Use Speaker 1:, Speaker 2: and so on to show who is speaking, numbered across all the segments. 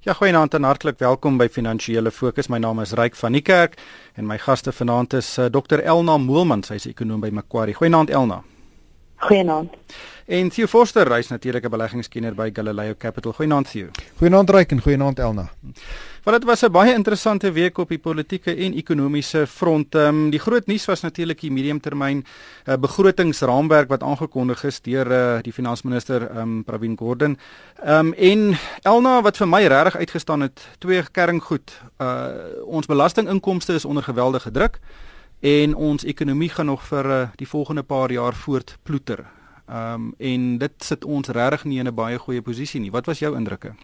Speaker 1: Ja, goeienaand en hartlik welkom by Finansiële Fokus. My naam is Ryk van die Kerk en my gaste vanaand is uh, Dr Elna Moelman, sy is ekonom by Macquarie. Goeienaand Elna.
Speaker 2: Goeienaand.
Speaker 1: En Theo Forster, hy's natuurlik 'n beleggingskenner by Galileo Capital. Goeienaand Theo.
Speaker 3: Goeienaand Ryk en goeienaand Elna.
Speaker 1: Want dit was 'n baie interessante week op die politieke en ekonomiese front. Ehm um, die groot nuus was natuurlik die mediumtermyn uh, begrotingsraamwerk wat aangekondig is deur uh, die finansminister ehm um, Pravin Gordhan. Ehm um, en Elna wat vir my regtig uitgestaan het, twee kerngoed. Uh ons belastinginkomste is onder geweldige druk en ons ekonomie gaan nog vir uh, die volgende paar jaar voortploeter. Ehm um, en dit sit ons regtig nie in 'n baie goeie posisie nie. Wat was jou indrukke?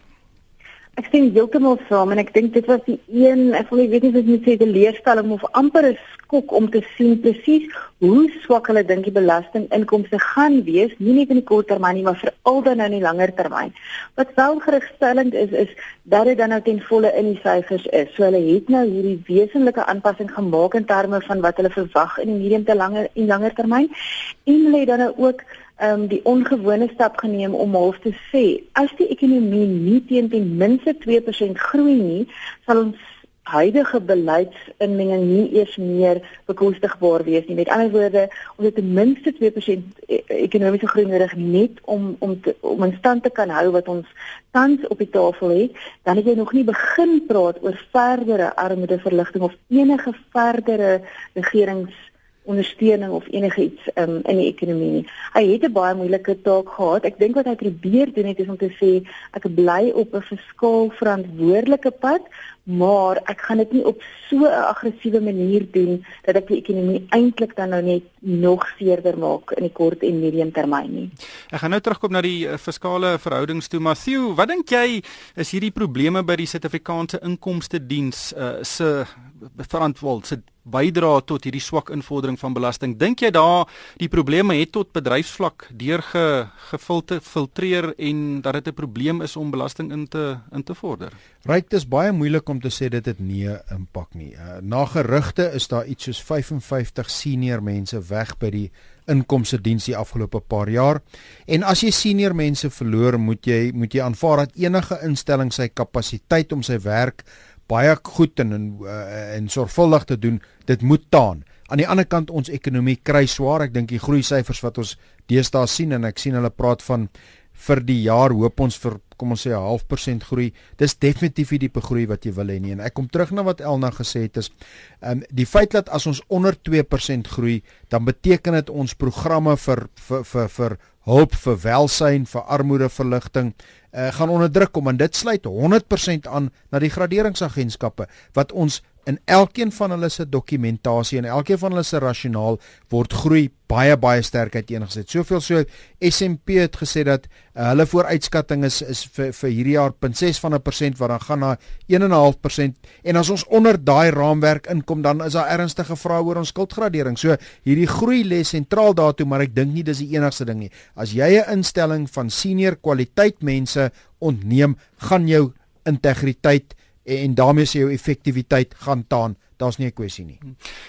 Speaker 2: Ek sien heeltemal saam en ek dink dit was die een, ek wil nie weet nie of dit moet sê die leerstelling of amper 'n skok om te sien presies hoe swak hulle dink die belastinginkomste gaan wees, nie net in die kort termyn nie, maar veral dan in die langer termyn. Wat wel gerigstellend is is dat dit dan nou ten volle in die syfers is. So hulle het nou hierdie wesenlike aanpassing gemaak in terme van wat hulle verwag in die medium te langer en langer termyn. En hulle het dan nou ook um, die ongewone stap geneem om half te sê as die ekonomie nie teen ten minste 2% groei nie, sal ons huidige beleidsinmenging nie eers meer bekostigbaar wees nie. Met ander woorde, ons het ten minste 2% e-, ekonomiese groei nodig net om om te, om in stand te kan hou wat ons tans op die tafel het. Dan het jy nog nie begin praat oor verdere armoedeverligting of enige verdere regerings ondersteuning of enigiets um, in die ekonomie nie. Hy het 'n baie moeilike taak gehad. Ek dink wat hy probeer doen het is om te sê ek bly op 'n fiskaal verantwoordelike pad, maar ek gaan dit nie op so 'n aggressiewe manier doen dat ek die ekonomie eintlik dan nou net nog seerder maak in die kort en medium termyn nie.
Speaker 1: Ek gaan nou terugkom na die uh, fiskale verhoudings toe, Matthew, wat dink jy is hierdie probleme by die Suid-Afrikaanse Inkomste Diens uh, se verantwoordelikheid bydra tot hierdie swak invordering van belasting. Dink jy daar die probleme het tot bedryfsvlak deurgefiltreer en dat dit 'n probleem is om belasting in te in te vorder?
Speaker 3: Ryk, dit is baie moeilik om te sê dit het nie 'n impak nie. Uh, na gerugte is daar iets soos 55 senior mense weg by die inkomste diens die afgelope paar jaar. En as jy senior mense verloor, moet jy moet jy aanvaar dat enige instelling sy kapasiteit om sy werk baie goed en en, uh, en sorgvuldig te doen, dit moet taan. Aan die ander kant ons ekonomie kry swaar. Ek dink die groei syfers wat ons deesdae sien en ek sien hulle praat van vir die jaar hoop ons vir kom ons sê 'n half persent groei. Dis definitief nie die begroei wat jy wil hê nie. En ek kom terug na wat Elna gesê het is ehm um, die feit dat as ons onder 2% groei, dan beteken dit ons programme vir vir vir vir hulp vir welsyn, vir armoedeverligting uh, gaan onder druk kom en dit sluit 100% aan na die graderingsagentskappe wat ons in elkeen van hulle se dokumentasie en elkeen van hulle se rasionaal word groei baie baie sterk uiteengesit. Soveel so SMP het gesê dat uh, hulle vooruitskatting is is vir vir hierdie jaar 0.6 van 'n persent wat dan gaan na 1.5% en as ons onder daai raamwerk inkom dan is daar ernstige vrae oor ons skuldgradering. So hierdie groei lê sentraal daartoe, maar ek dink nie dis die enigste ding nie. As jy 'n instelling van senior kwaliteit mense ontneem, gaan jou integriteit en daarmee sê jou effektiwiteit gaan taan. Daar's nie 'n kwessie nie.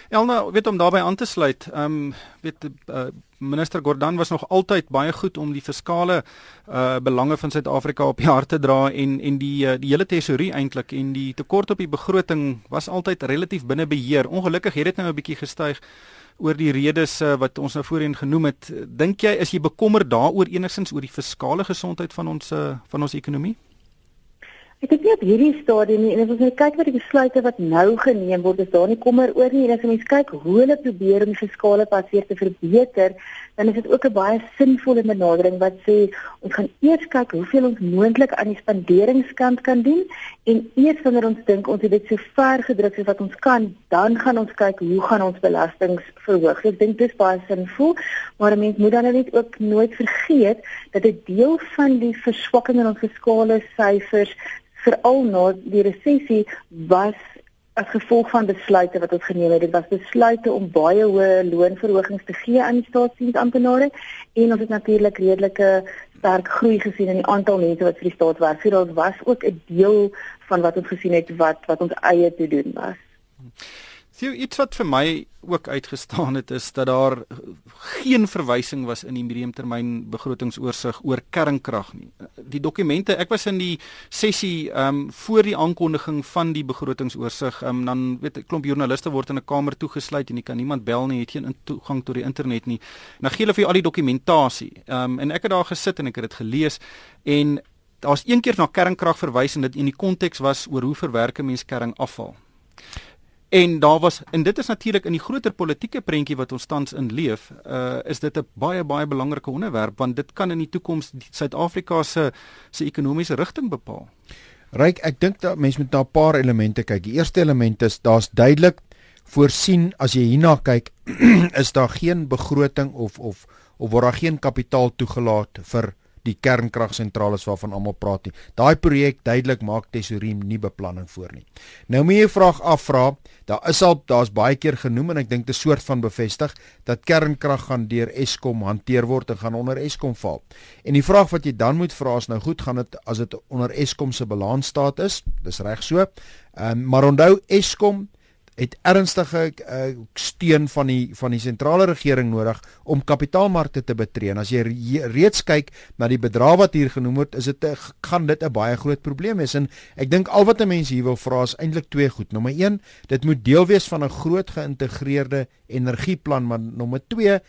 Speaker 1: Elna, weet om daarbey aan te sluit. Ehm um, weet uh, minister Gordhan was nog altyd baie goed om die fiskale uh belange van Suid-Afrika op die hart te dra en en die uh, die hele tesorie eintlik en die tekort op die begroting was altyd relatief binne beheer. Ongelukkig het dit nou 'n bietjie gestyg oor die redes uh, wat ons nou voorheen genoem het. Dink jy is jy bekommerd daaroor enigsins oor die fiskale gesondheid van ons uh, van ons ekonomie?
Speaker 2: Ek dink nie op hierdie stadium nie en as ons nou kyk wat die besluite wat nou geneem word, is daar nie kommer oor nie en as mens kyk hoe hulle probeer om die fiskale passeer te verbeter, dan is dit ook 'n baie sinvolle benadering wat sê ons gaan eers kyk hoeveel ons moontlik aan die spanderingskant kan doen en eers wanneer ons dink ons het dit so ver gedruk soos wat ons kan, dan gaan ons kyk hoe gaan ons belastings verhoog. Ek dink dis baie sinvol, maar mense moet dan net ook nooit vergeet dat 'n deel van die verswakking in ons fiskale syfers veral na die resessie was as gevolg van besluite wat ons geneem het. Dit was besluite om baie hoë loonverhogings te gee aan die staatsdiensamptenare en ons het natuurlik redelike sterk groei gesien in die aantal mense wat vir die staat werk. Daar was ook 'n deel van wat ons gesien het wat wat ons eie te doen was.
Speaker 1: Sien iets wat vir my ook uitgestaan het is dat daar geen verwysing was in die mediumtermyn begrotingsoorsig oor kernkrag nie. Die dokumente, ek was in die sessie ehm um, voor die aankondiging van die begrotingsoorsig, ehm um, dan weet 'n klomp joernaliste word in 'n kamer toegesluit en jy kan niemand bel nie, het geen toegang tot die internet nie. En dan gee hulle vir jou al die dokumentasie. Ehm um, en ek het daar gesit en ek het dit gelees en daar's een keer na kernkrag verwys en dit in die konteks was oor hoe verwerk 'n mens kernafval. En daar was en dit is natuurlik in die groter politieke prentjie wat ons tans in leef, uh is dit 'n baie baie belangrike onderwerp want dit kan in die toekoms Suid-Afrika se se ekonomiese rigting bepaal.
Speaker 3: Ryk, ek dink dat mense moet na 'n paar elemente kyk. Die eerste element is daar's duidelik voorsien as jy hierna kyk, is daar geen begroting of of of word daar geen kapitaal toegelaat vir die kernkragsentrale waarvan almal praat nie. Daai projek duidelik maak tesourier nie beplanning voor nie. Nou moet jy vraag afvra, daar is al daar's baie keer genoem en ek dink 'n soort van bevestig dat kernkrag gaan deur Eskom hanteer word en gaan onder Eskom val. En die vraag wat jy dan moet vra is nou goed, gaan dit as dit onder Eskom se balansstaat is? Dis reg so. Ehm um, maar onthou Eskom het ernstige uh, steun van die van die sentrale regering nodig om kapitaalmarkte te betree. En as jy re reeds kyk na die bedrag wat hier genoem word, is dit gaan dit 'n baie groot probleem wees. En ek dink al wat 'n mens hier wil vra is eintlik twee goed. Nommer 1, dit moet deel wees van 'n groot geïntegreerde energieplan, maar nommer 2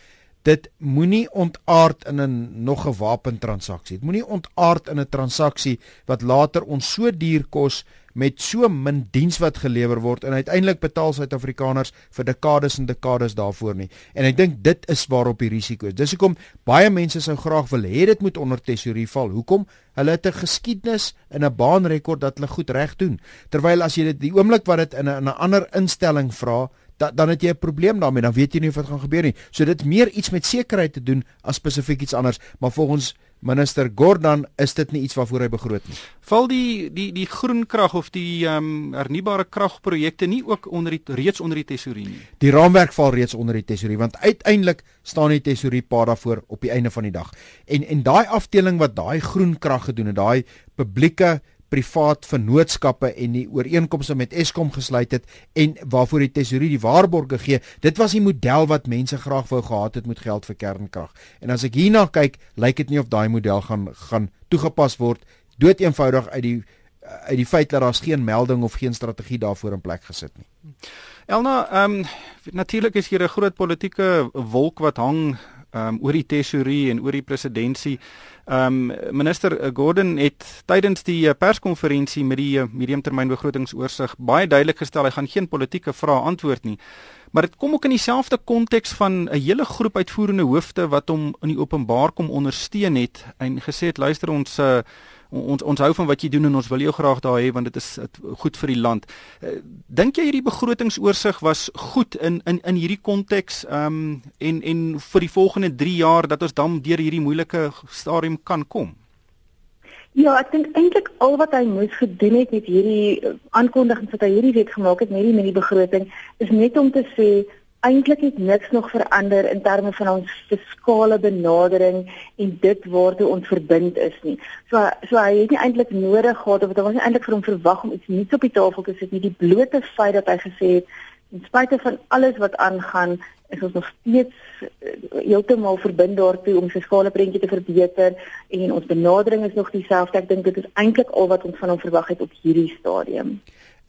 Speaker 3: dit moenie ontaard in 'n nog 'n wapentransaksie. Dit moenie ontaard in 'n transaksie wat later ons so duur kos met so min diens wat gelewer word en uiteindelik betaal Suid-Afrikaners vir dekades en dekades daarvoor nie. En ek dink dit is waarop die risiko is. Dis hoekom baie mense sou graag wil hê dit moet onder tesorie val. Hoekom? Hulle het 'n geskiedenis en 'n baanrekord dat hulle goed reg doen. Terwyl as jy dit die oomblik wat dit in 'n ander instelling vra, da, dan het jy 'n probleem daarmee. Dan weet jy nie dit gaan gebeur nie. So dit meer iets met sekerheid te doen as spesifiek iets anders, maar volgens Minister Gordon is dit nie iets waarvoor hy begroot nie.
Speaker 1: Val die die die groen krag of die ehm um, hernubare kragprojekte nie ook onder die reeds onder die tesorie nie.
Speaker 3: Die raamwerk val reeds onder die tesorie want uiteindelik staan die tesorie pa daarvoor op die einde van die dag. En en daai afdeling wat daai groen krag gedoen het, daai publieke privaat vennootskappe en die ooreenkomste met Eskom gesluit het en waarvoor die tesourier die waarborge gee. Dit was die model wat mense graag wou gehad het met geld vir kernkrag. En as ek hierna kyk, lyk dit nie of daai model gaan gaan toegepas word dood eenvoudig uit die uit die feit dat daar's geen melding of geen strategie daarvoor in plek gesit nie.
Speaker 1: Elna, ehm um, natuurlik is hier 'n groot politieke wolk wat hang um, oor die tesourier en oor die presidentskap. Ehm um, minister Gordon het tydens die eh, perskonferensie met die eh, mediumtermynbegrotingsoorsig baie duidelik gestel hy gaan geen politieke vrae antwoord nie. Maar dit kom ook in dieselfde konteks van 'n hele groep uitvoerende hoofde wat hom in die openbaar kom ondersteun het en gesê het luister ons uh, ons ons hou van wat jy doen en ons wil jou graag daar hê want dit is het, goed vir die land. Uh, Dink jy hierdie begrotingsoorsig was goed in in in hierdie konteks ehm um, en en vir die volgende 3 jaar dat ons dan deur hierdie moeilike stadium kan kom?
Speaker 2: Ja, ek dink eintlik al wat hy moes gedoen het met hierdie eh, aankondigings wat hy hierdie week gemaak het met die met die begroting is net om te sê eintlik het niks nog verander in terme van ons fiskale benadering en dit waartoe ons verbind is nie. So so hy het nie eintlik nodig gehad of dit was nie eintlik vir hom verwag om iets nuuts op die tafel te sit nie. Die blote feit dat hy gesê het ten spyte van alles wat aangaan, is ons nog steeds uh, heeltemal verbind daartoe om sy skale prentjie te verbeter en ons benadering is nog dieselfde. Ek dink dit is eintlik al wat ons van hom verwag het op hierdie stadium.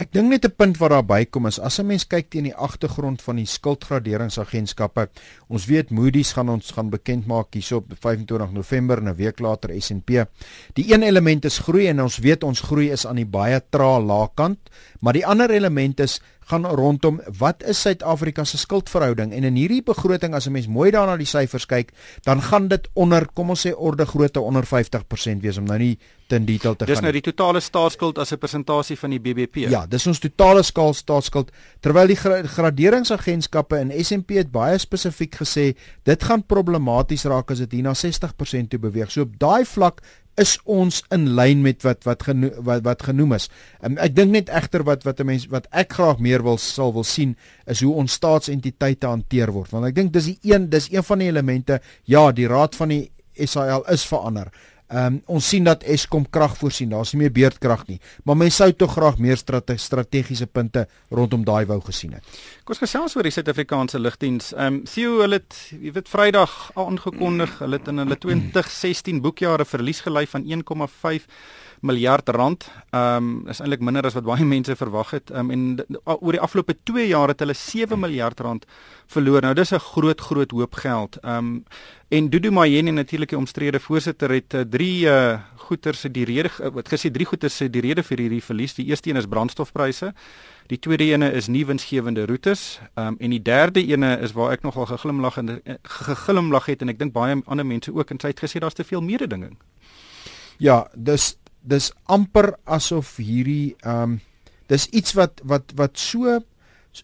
Speaker 3: Ek dink net 'n punt wat daar bykom is as 'n mens kyk teen die agtergrond van die skuldgraderingsagentskappe. Ons weet Moody's gaan ons gaan bekend maak hierso op 25 November en 'n week later S&P. Die een element is groei en ons weet ons groei is aan die baie trae laagkant, maar die ander element is gaan rondom wat is Suid-Afrika se skuldverhouding en in hierdie begroting as 'n mens mooi daarna die syfers kyk, dan gaan dit onder, kom ons sê orde grootte onder 50% wees om nou nie te in detail te
Speaker 1: dis
Speaker 3: gaan.
Speaker 1: Dis nou die totale staatsskuld as 'n persentasie van die BBP.
Speaker 3: Ja, dis ons totale skaal staatsskuld terwyl die gra graderingsagentskappe in S&P het baie spesifiek gesê dit gaan problematies raak as dit hier na 60% toe beweeg. So op daai vlak is ons in lyn met wat wat geno wat, wat genoem is. Um, ek dink net egter wat wat 'n mens wat ek graag meer wil sal wil sien is hoe ons staatsentiteite hanteer word. Want ek dink dis die een dis een van die elemente ja, die raad van die SAL is verander. Ehm um, ons sien dat Eskom krag voorsien. Daar's nie meer beurtkrag nie, maar mense sou tog graag meer strate strategiese punte rondom daai wou gesien het.
Speaker 1: Kom ons gesels oor die Suid-Afrikaanse lugdiens. Ehm um, Theo, hulle het jy weet Vrydag aangekondig, hulle het in hulle 2016 boekjare verlies gely van 1,5 miljard rand. Ehm um, is eintlik minder as wat baie mense verwag het. Ehm um, en oor die afgelope 2 jaar het hulle 7 miljard rand verloor. Nou dis 'n groot groot hoop geld. Ehm um, en Dudu Mayeni natuurlik die omstrede voorsitter het uh, drie uh, goeder se die rede uh, wat gesê drie goeder se die rede vir hierdie verlies. Die eerste een is brandstofpryse. Die tweede ene is nie winsgewende roetes. Ehm um, en die derde ene is waar ek nogal geglimlag en geglimlag het en ek dink baie ander mense ook en sy het gesê daar's te veel mededinging.
Speaker 3: Ja, dis dis amper asof hierdie ehm um, dis iets wat wat wat so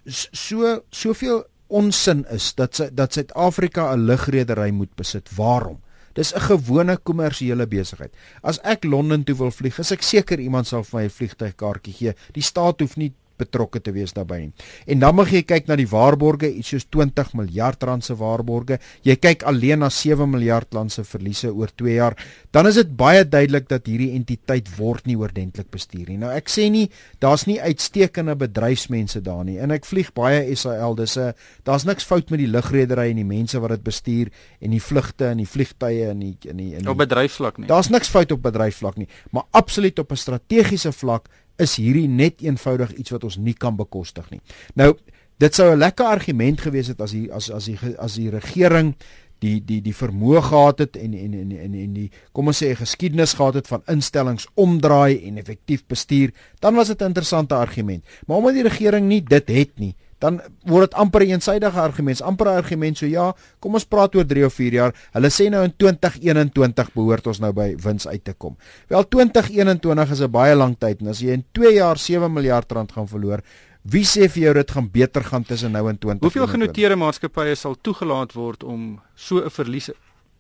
Speaker 3: so soveel onsin is dat dat Suid-Afrika 'n lugredery moet besit. Waarom? Dis 'n gewone kommersiële besigheid. As ek Londen toe wil vlieg, is ek seker iemand sal vir my 'n vliegtuigkaartjie gee. Die staat hoef nie betrokke te wees daarbey nie. En dan mag jy kyk na die waarborge, iets soos 20 miljard rand se waarborge. Jy kyk alleen na 7 miljard rand se verliese oor 2 jaar, dan is dit baie duidelik dat hierdie entiteit word nie oordentlik bestuur nie. Nou ek sê nie daar's nie uitstekende bedryfsmense daar nie en ek vlieg baie SAL. Dis 'n daar's niks fout met die lugredery en die mense wat dit bestuur en die vlugte en die vliegtye en die in die in die
Speaker 1: op bedryfsvlak nie.
Speaker 3: Daar's niks fout op bedryfsvlak nie, maar absoluut op 'n strategiese vlak is hierdie net eenvoudig iets wat ons nie kan bekostig nie. Nou, dit sou 'n lekker argument gewees het as die as as die as die regering die die die vermoë gehad het en en en en en die kom ons sê geskiedenis gehad het van instellings omdraai en effektief bestuur, dan was dit 'n interessante argument. Maar omdat die regering nie dit het nie, dan word dit amper 'n eensidedige argument, amper 'n argument so ja, kom ons praat oor 3 of 4 jaar. Hulle sê nou in 2021 behoort ons nou by wins uit te kom. Wel 2021 is 'n baie lang tyd en as jy in 2 jaar 7 miljard rand gaan verloor, wie sê vir jou dit gaan beter gaan tussen nou en 20?
Speaker 1: Hoeveel genoteerde maatskappye sal toegelaat word om so 'n verlies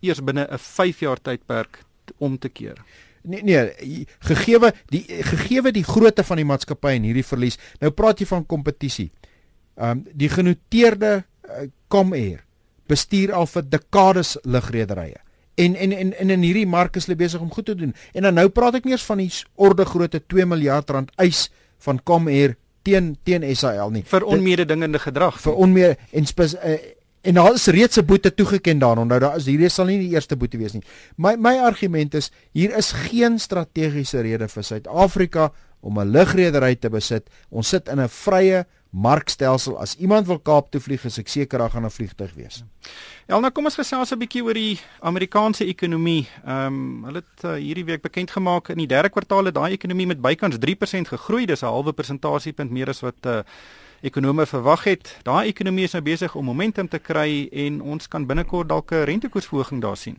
Speaker 1: eers binne 'n 5 jaar tydperk om te keer?
Speaker 3: Nee nee, gegeewe die gegeewe die grootte van die maatskappy en hierdie verlies. Nou praat jy van kompetisie. Ehm um, die genoteerde uh, Comair bestuur al vir dekades lugrederye. En en en en in hierdie mark is hulle besig om goed te doen. En dan nou praat ek nie eens van die orde grootte 2 miljard rand eis van Comair teen teen SAL nie.
Speaker 1: Vir onmededingende gedrag.
Speaker 3: Vir onmede en spes, uh, en daar is reeds 'n boete toegeken daaronder. Nou daar is hierdie sal nie die eerste boete wees nie. My my argument is hier is geen strategiese rede vir Suid-Afrika om 'n lugredery te besit. Ons sit in 'n vrye markstelsel. As iemand wil Kaap toe vlieg, is ek seker daar gaan 'n vliegtyg wees.
Speaker 1: Ja, nou kom ons gesels 'n bietjie oor die Amerikaanse ekonomie. Ehm um, hulle het uh, hierdie week bekend gemaak in die derde kwartaal het daai ekonomie met bykans 3% gegroei. Dis 'n halwe persentasiepunt meer as wat uh, ekonome verwag het. Daai ekonomie is nou besig om momentum te kry en ons kan binnekort dalk 'n rentekoersverhoging daar sien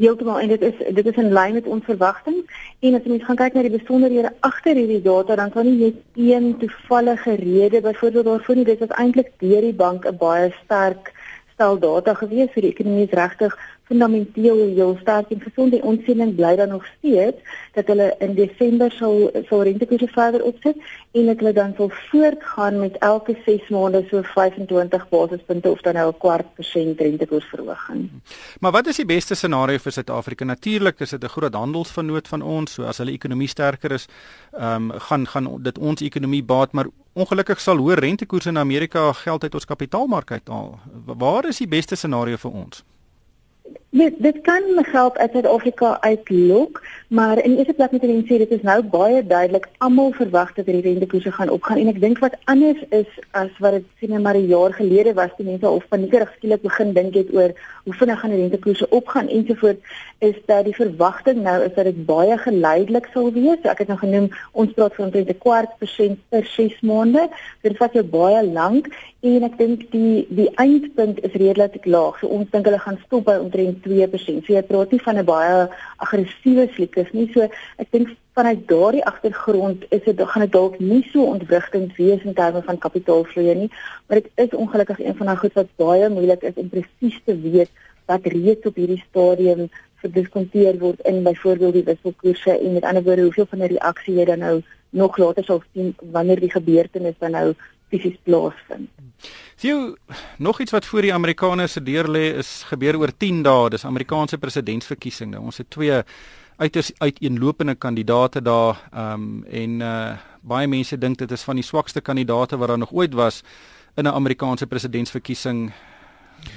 Speaker 2: heeltemal en dit is dit is in lyn met ons verwagtinge en as jy mens gaan kyk na die besonderhede agter hierdie data dan kan nie net een toevallige rede byvoorbeeld daarvoor nie dit is eintlik deur die bank 'n baie sterk stel data gewees vir die ekonomie regtig fundamenteel heel sterk en gesond en ons siening bly dan nog steeds dat hulle in Desember sal sal rentekoerse verder opsit en dat hulle dan sal voortgaan met elke 6 maande so 25 basispunte of dan nou 'n kwart persent rentekoersverhoging.
Speaker 1: Maar wat is die beste scenario vir Suid-Afrika? Natuurlik is dit 'n groot handelsvernoot van ons, so as hulle ekonomie sterker is, ehm um, gaan gaan dit ons ekonomie baat, maar ongelukkig sal hoë rentekoerse in Amerika geld uit ons kapitaalmark uithaal. Waar is die beste scenario vir ons?
Speaker 2: Dit dit kan geld uit Suid-Afrika uitlok, maar in eerste plek moet ek sê dit is nou baie duidelik almal verwag dat die rentekoerse gaan opgaan en ek dink wat anders is as wat dit sien maar 'n jaar gelede was die mense of paniekerig skielik begin dink het oor hoe vinnig gaan die rentekoerse opgaan ensovoort is dat die verwagting nou is dat dit baie geleidelik sal wees. Ek het nou genoem ons praat van 'n kwart persent per 6 maande. Dit vat jou baie lank en ek dink die die eindpunt is redelik laag. So ons dink hulle gaan stop by omtrent 2%. So jy praat nie van 'n baie aggressiewe slikus nie. So ek dink vanuit daardie agtergrond is dit gaan dit dalk nie so ontwrigtend wees in terme van kapitaalvloei nie, maar dit is ongelukkig een van daai goed wat baie moeilik is om presies te weet wat reeds op hierdie stadium verdiskonteer word in byvoorbeeld die wisselkoerse en met ander woorde hoeveel van 'n reaksie jy dan nou nog later sal sien wanneer die gebeurtenis dan nou fisies plaasvind.
Speaker 1: Sien nog iets wat voor die Amerikaners se deur lê is gebeur oor 10 dae, dis Amerikaanse presidentsverkiesing. Nou ons het twee uiters uiteenlopende kandidate daar ehm um, en uh baie mense dink dit is van die swakste kandidate wat daar nog ooit was in 'n Amerikaanse presidentsverkiesing.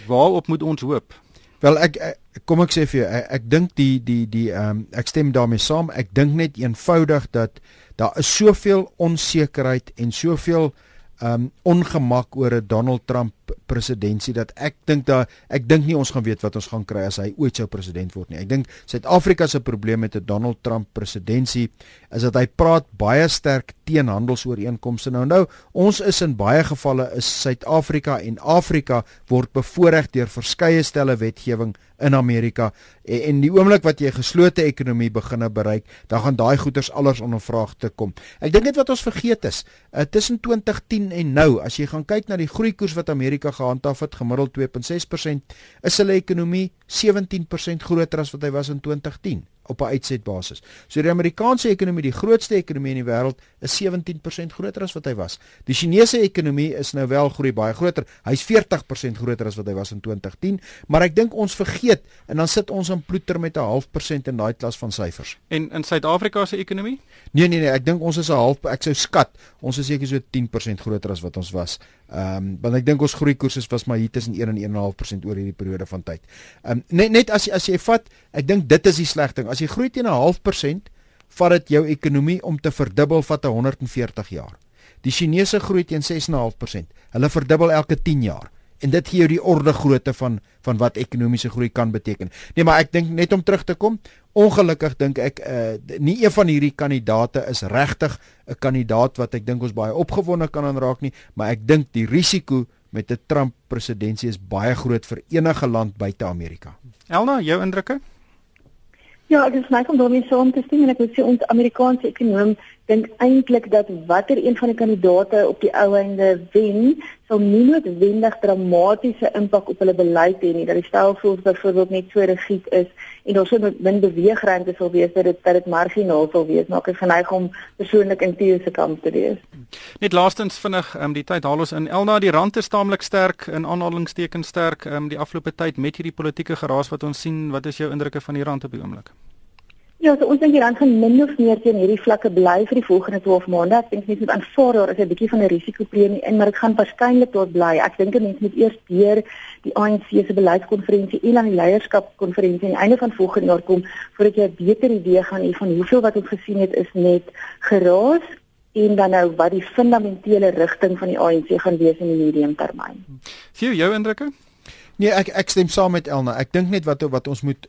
Speaker 1: Waarop moet ons hoop?
Speaker 3: Wel ek, ek kom ek sê vir jou ek, ek dink die die die ehm um, ek stem daarmee saam. Ek dink net eenvoudig dat daar is soveel onsekerheid en soveel um ongemak oor 'n Donald Trump presidentskap dat ek dink dat ek dink nie ons gaan weet wat ons gaan kry as hy ooit sou president word nie. Ek dink Suid-Afrika se probleem met 'n Donald Trump presidentskap is dat hy praat baie sterk teen handelsooreenkomste. Nou nou, ons is in baie gevalle is Suid-Afrika en Afrika word bevoordeel deur verskeie stelle wetgewing in Amerika en, en die oomblik wat jy 'n geslote ekonomie beginne bereik, dan gaan daai goederes alles onder vraag te kom. Ek dink net wat ons vergeet is, uh, tussen 2010 en nou, as jy gaan kyk na die groeikoers wat Amerika gehandhaaf het, gemiddeld 2.6%, is hulle ekonomie 17% groter as wat hy was in 2010 op 'n uitsetbasis. So die Amerikaanse ekonomie, die grootste ekonomie in die wêreld, is 17% groter as wat hy was. Die Chinese ekonomie is nou wel groei baie groter. Hy's 40% groter as wat hy was in 2010, maar ek dink ons vergeet en dan sit ons in ploeter met 'n half persent in daai klas van syfers.
Speaker 1: En in Suid-Afrika se ekonomie?
Speaker 3: Nee nee nee, ek dink ons is 'n half ek sou skat, ons is seker so 10% groter as wat ons was. Ehm um, want ek dink ons groeikoers was maar hier tussen 1 en 1.5% oor hierdie periode van tyd. Ehm um, net net as as jy vat, ek dink dit is die slegte ding as jy groei teen 'n half persent, vat dit jou ekonomie om te verdubbel vat 140 jaar. Die Chinese groei teen 6.5%. Hulle verdubbel elke 10 jaar. En dit gee jou die orde grootte van van wat ekonomiese groei kan beteken. Nee, maar ek dink net om terug te kom, ongelukkig dink ek uh nie een van hierdie kandidate is regtig 'n kandidaat wat ek dink ons baie opgewonde kan aanraak nie, maar ek dink die risiko met 'n Trump presidentskap is baie groot vir enige land buite Amerika.
Speaker 1: Elna, jou indrukke?
Speaker 2: Ja, ek is net om daarmee saam te stem en ek wil sê ons Amerikaanse ekonom dink eintlik dat watter een van die kandidate op die ou einde wen, sal nie noodwendig dramatiese impak op hulle beleid hê nie. Dat die stelsels byvoorbeeld net so rigied is en daar sou min beweegruimte sal wees dat dit dat dit marginaal sal wees, maar ek is geneig om persoonlik in Theo se kamp te wees.
Speaker 1: Net laastens vinnig, ehm um, die tyd haal ons in Elna die rand is taamlik sterk in aanhalingstekens sterk ehm um, die afgelope tyd met hierdie politieke geraas wat ons sien. Wat is jou indrukke van die rand op die oomblik?
Speaker 2: Ja, so ons dink die rand gaan min of meer teen hierdie vlakke bly vir die volgende 12 maande. Ek dink net met aanvaar daar is 'n bietjie van 'n risikopremie in, maar dit gaan waarskynlik tot bly. Ek dink mense moet eers deur die ANC se beleidskonferensie en dan die leierskapkonferensie aan die einde van volgende jaar kom voordat jy 'n beter idee gaan hê van hoeveel wat ons gesien het is net geraas en dan nou wat die fundamentele rigting van die ANC gaan wees in die medium termyn.
Speaker 1: Sien jou indrukke?
Speaker 3: Nee, ek ek stem saam met Elna. Ek dink net wat wat ons moet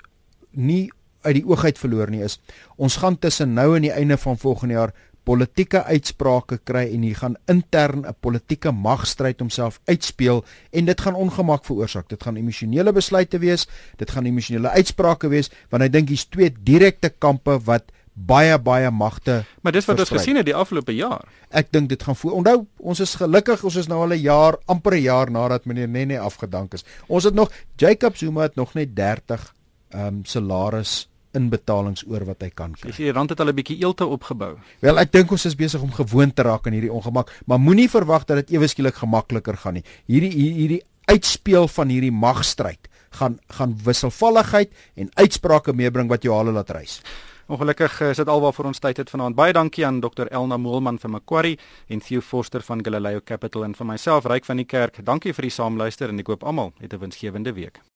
Speaker 3: nie uit die oog uit verloor nie is ons gaan tussen nou en die einde van volgende jaar politieke uitsprake kry en hier gaan intern 'n politieke magstryd homself uitspeel en dit gaan ongemak veroorsaak. Dit gaan emosionele besluite wees, dit gaan emosionele uitsprake wees want ek dink hier's twee direkte kampe wat baie baie magte
Speaker 1: Maar dis wat verspreid. ons gesien het die afgelope jaar.
Speaker 3: Ek dink dit gaan voor. Onthou, ons is gelukkig, ons is nou al 'n jaar, amper 'n jaar nadat meneer Nene afgedank is. Ons het nog Jacob Zuma het nog net 30 ehm um, salaris inbetalings oor wat hy kan kry.
Speaker 1: Sien die rand het al 'n bietjie eelte opgebou.
Speaker 3: Wel, ek dink ons is besig om gewoond te raak aan hierdie ongemak, maar moenie verwag dat dit ewe skielik gemakliker gaan nie. Hierdie hierdie uitspeel van hierdie magstryd gaan gaan wisselvalligheid en uitsprake meebring wat jou hale laat reis.
Speaker 1: Ongelukkig is dit alwaar vir ons tyd het vanaand. Baie dankie aan Dr Elna Moelman van Macquarie en Theo Forster van Galileo Capital en vir myself Ryk van die Kerk. Dankie vir die saamluister en ek hoop almal het 'n winsgewende week.